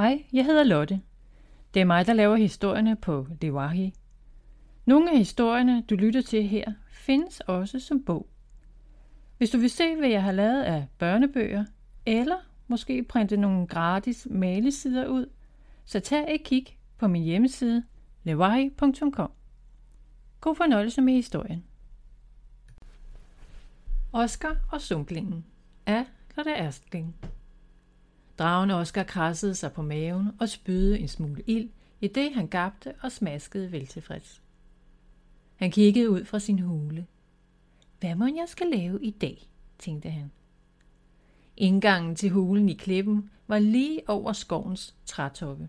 Hej, jeg hedder Lotte. Det er mig, der laver historierne på Lewahi. Nogle af historierne, du lytter til her, findes også som bog. Hvis du vil se, hvad jeg har lavet af børnebøger, eller måske printe nogle gratis malesider ud, så tag et kig på min hjemmeside lewahi.com. God fornøjelse med historien. Oscar og sumplingen af Lotte Erstling. Dragen Oscar krassede sig på maven og spydede en smule ild, i det han gabte og smaskede veltilfreds. Han kiggede ud fra sin hule. Hvad må jeg skal lave i dag, tænkte han. Indgangen til hulen i klippen var lige over skovens trætoppe.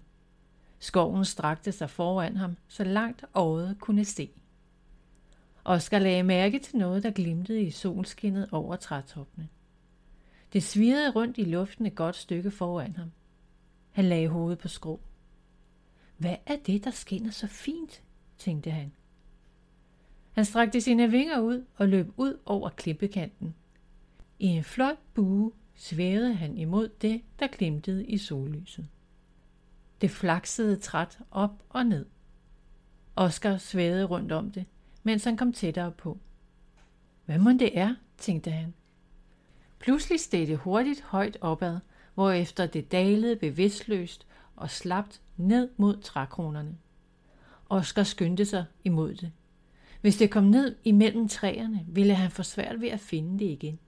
Skoven strakte sig foran ham, så langt øjet kunne se. Oscar lagde mærke til noget, der glimtede i solskinnet over trætoppene. Det svirrede rundt i luften et godt stykke foran ham. Han lagde hovedet på skrå. Hvad er det, der skinner så fint, tænkte han. Han strakte sine vinger ud og løb ud over klippekanten. I en flot bue svævede han imod det, der glimtede i sollyset. Det flaksede træt op og ned. Oscar svævede rundt om det, mens han kom tættere på. Hvad må det er, tænkte han. Pludselig steg det hurtigt højt opad, hvorefter det dalede bevidstløst og slapt ned mod trækronerne. Oscar skyndte sig imod det. Hvis det kom ned imellem træerne, ville han få svært ved at finde det igen.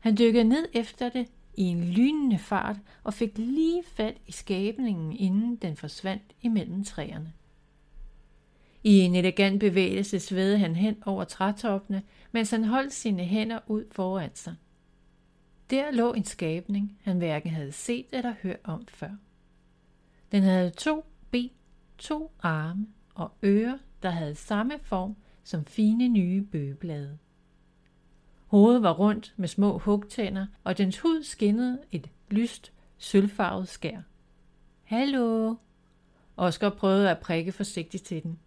Han dykkede ned efter det i en lynende fart og fik lige fat i skabningen, inden den forsvandt imellem træerne. I en elegant bevægelse svedede han hen over trætoppene, mens han holdt sine hænder ud foran sig. Der lå en skabning, han hverken havde set eller hørt om før. Den havde to ben, to arme og ører, der havde samme form som fine nye bøgeblade. Hovedet var rundt med små hugtænder, og dens hud skinnede et lyst, sølvfarvet skær. Hallo! Oscar prøvede at prikke forsigtigt til den.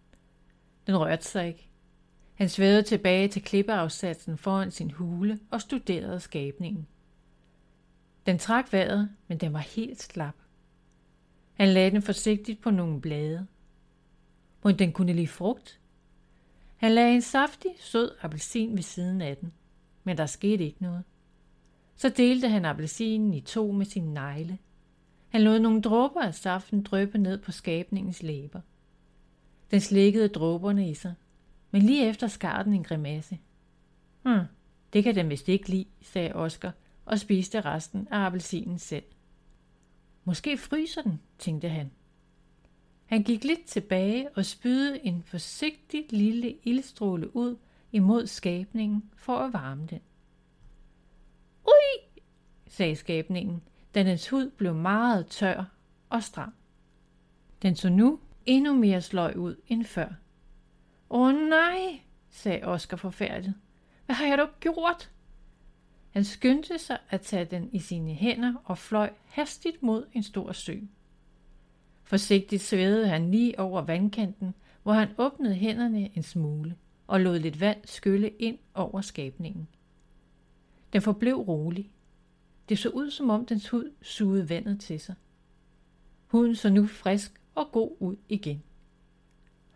Den rørte sig ikke. Han svævede tilbage til klippeafsatsen foran sin hule og studerede skabningen. Den trak vejret, men den var helt slap. Han lagde den forsigtigt på nogle blade. Må den kunne lide frugt? Han lagde en saftig, sød appelsin ved siden af den, men der skete ikke noget. Så delte han appelsinen i to med sin negle. Han lod nogle dråber af saften drøbe ned på skabningens læber. Den slikkede dråberne i sig, men lige efter skar den en grimasse. Hm, det kan den vist ikke lide, sagde Oscar og spiste resten af appelsinen selv. Måske fryser den, tænkte han. Han gik lidt tilbage og spydede en forsigtig lille ildstråle ud imod skabningen for at varme den. Ui, sagde skabningen, da dens hud blev meget tør og stram. Den så nu endnu mere sløj ud end før. Åh nej, sagde Oscar forfærdet. Hvad har jeg dog gjort? Han skyndte sig at tage den i sine hænder og fløj hastigt mod en stor sø. Forsigtigt svævede han lige over vandkanten, hvor han åbnede hænderne en smule og lod lidt vand skylle ind over skabningen. Den forblev rolig. Det så ud, som om dens hud sugede vandet til sig. Huden så nu frisk og god ud igen.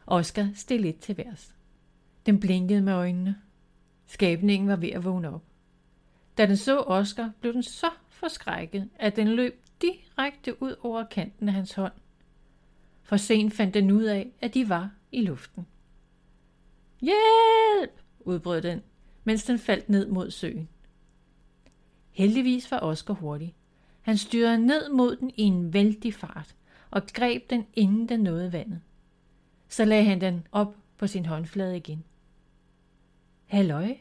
Oscar steg lidt til værs. Den blinkede med øjnene. Skabningen var ved at vågne op. Da den så Oscar, blev den så forskrækket, at den løb direkte ud over kanten af hans hånd. For sent fandt den ud af, at de var i luften. Hjælp! udbrød den, mens den faldt ned mod søen. Heldigvis var Oscar hurtig. Han styrede ned mod den i en vældig fart og greb den, inden den nåede vandet. Så lagde han den op på sin håndflade igen. Halløj,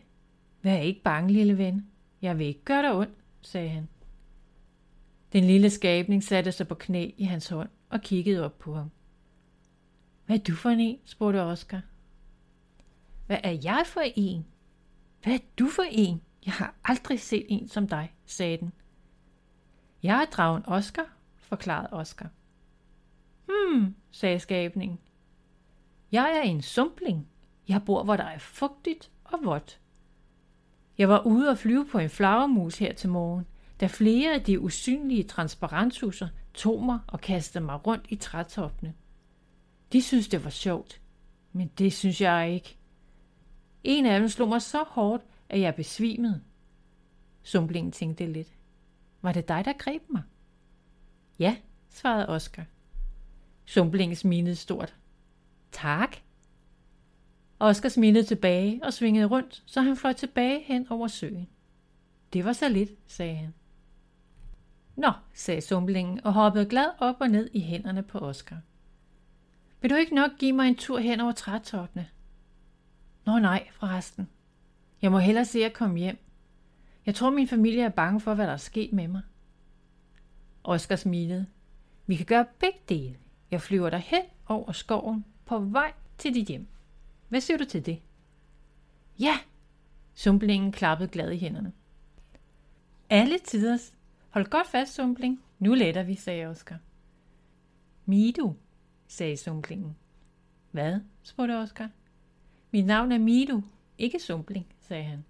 vær ikke bange, lille ven. Jeg vil ikke gøre dig ondt, sagde han. Den lille skabning satte sig på knæ i hans hånd og kiggede op på ham. Hvad er du for en? spurgte Oscar. Hvad er jeg for en? Hvad er du for en? Jeg har aldrig set en som dig, sagde den. Jeg er dragen Oscar, forklarede Oscar. Hmm, sagde skabningen. Jeg er en sumpling. Jeg bor, hvor der er fugtigt og vådt. Jeg var ude og flyve på en flagermus her til morgen. da flere af de usynlige transparenshuser tog mig og kastede mig rundt i trætoppene. De synes, det var sjovt, men det synes jeg ikke. En af dem slog mig så hårdt, at jeg besvimede. Sumplingen tænkte lidt. Var det dig, der greb mig? Ja, svarede Oscar. Sumplingen smilede stort. Tak. Oscar smilede tilbage og svingede rundt, så han fløj tilbage hen over søen. Det var så lidt, sagde han. Nå, sagde sumlingen og hoppede glad op og ned i hænderne på Oscar. Vil du ikke nok give mig en tur hen over trætoppene? Nå nej, forresten. Jeg må hellere se at komme hjem. Jeg tror, min familie er bange for, hvad der er sket med mig. Oscar smilede. Vi kan gøre begge dele. Jeg flyver dig hen over skoven på vej til dit hjem. Hvad siger du til det? Ja, sumplingen klappede glad i hænderne. Alle tiders. Hold godt fast, sumpling. Nu letter vi, sagde Oscar. Midu, sagde sumplingen. Hvad? spurgte Oscar. Mit navn er Midu, ikke sumpling, sagde han.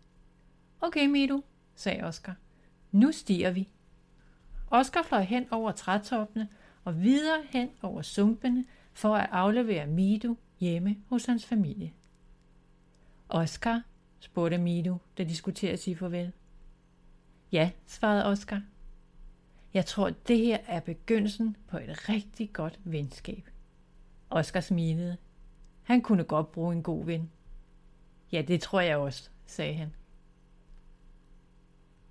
Okay, Midu, sagde Oscar. Nu stiger vi. Oscar fløj hen over trætoppene og videre hen over sumpene for at aflevere Midu hjemme hos hans familie. Oscar, spurgte Milo, da de skulle til at sige farvel. Ja, svarede Oscar. Jeg tror, det her er begyndelsen på et rigtig godt venskab. Oscar smilede. Han kunne godt bruge en god ven. Ja, det tror jeg også, sagde han.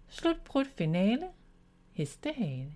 Slutbrudt finale. Hestehale.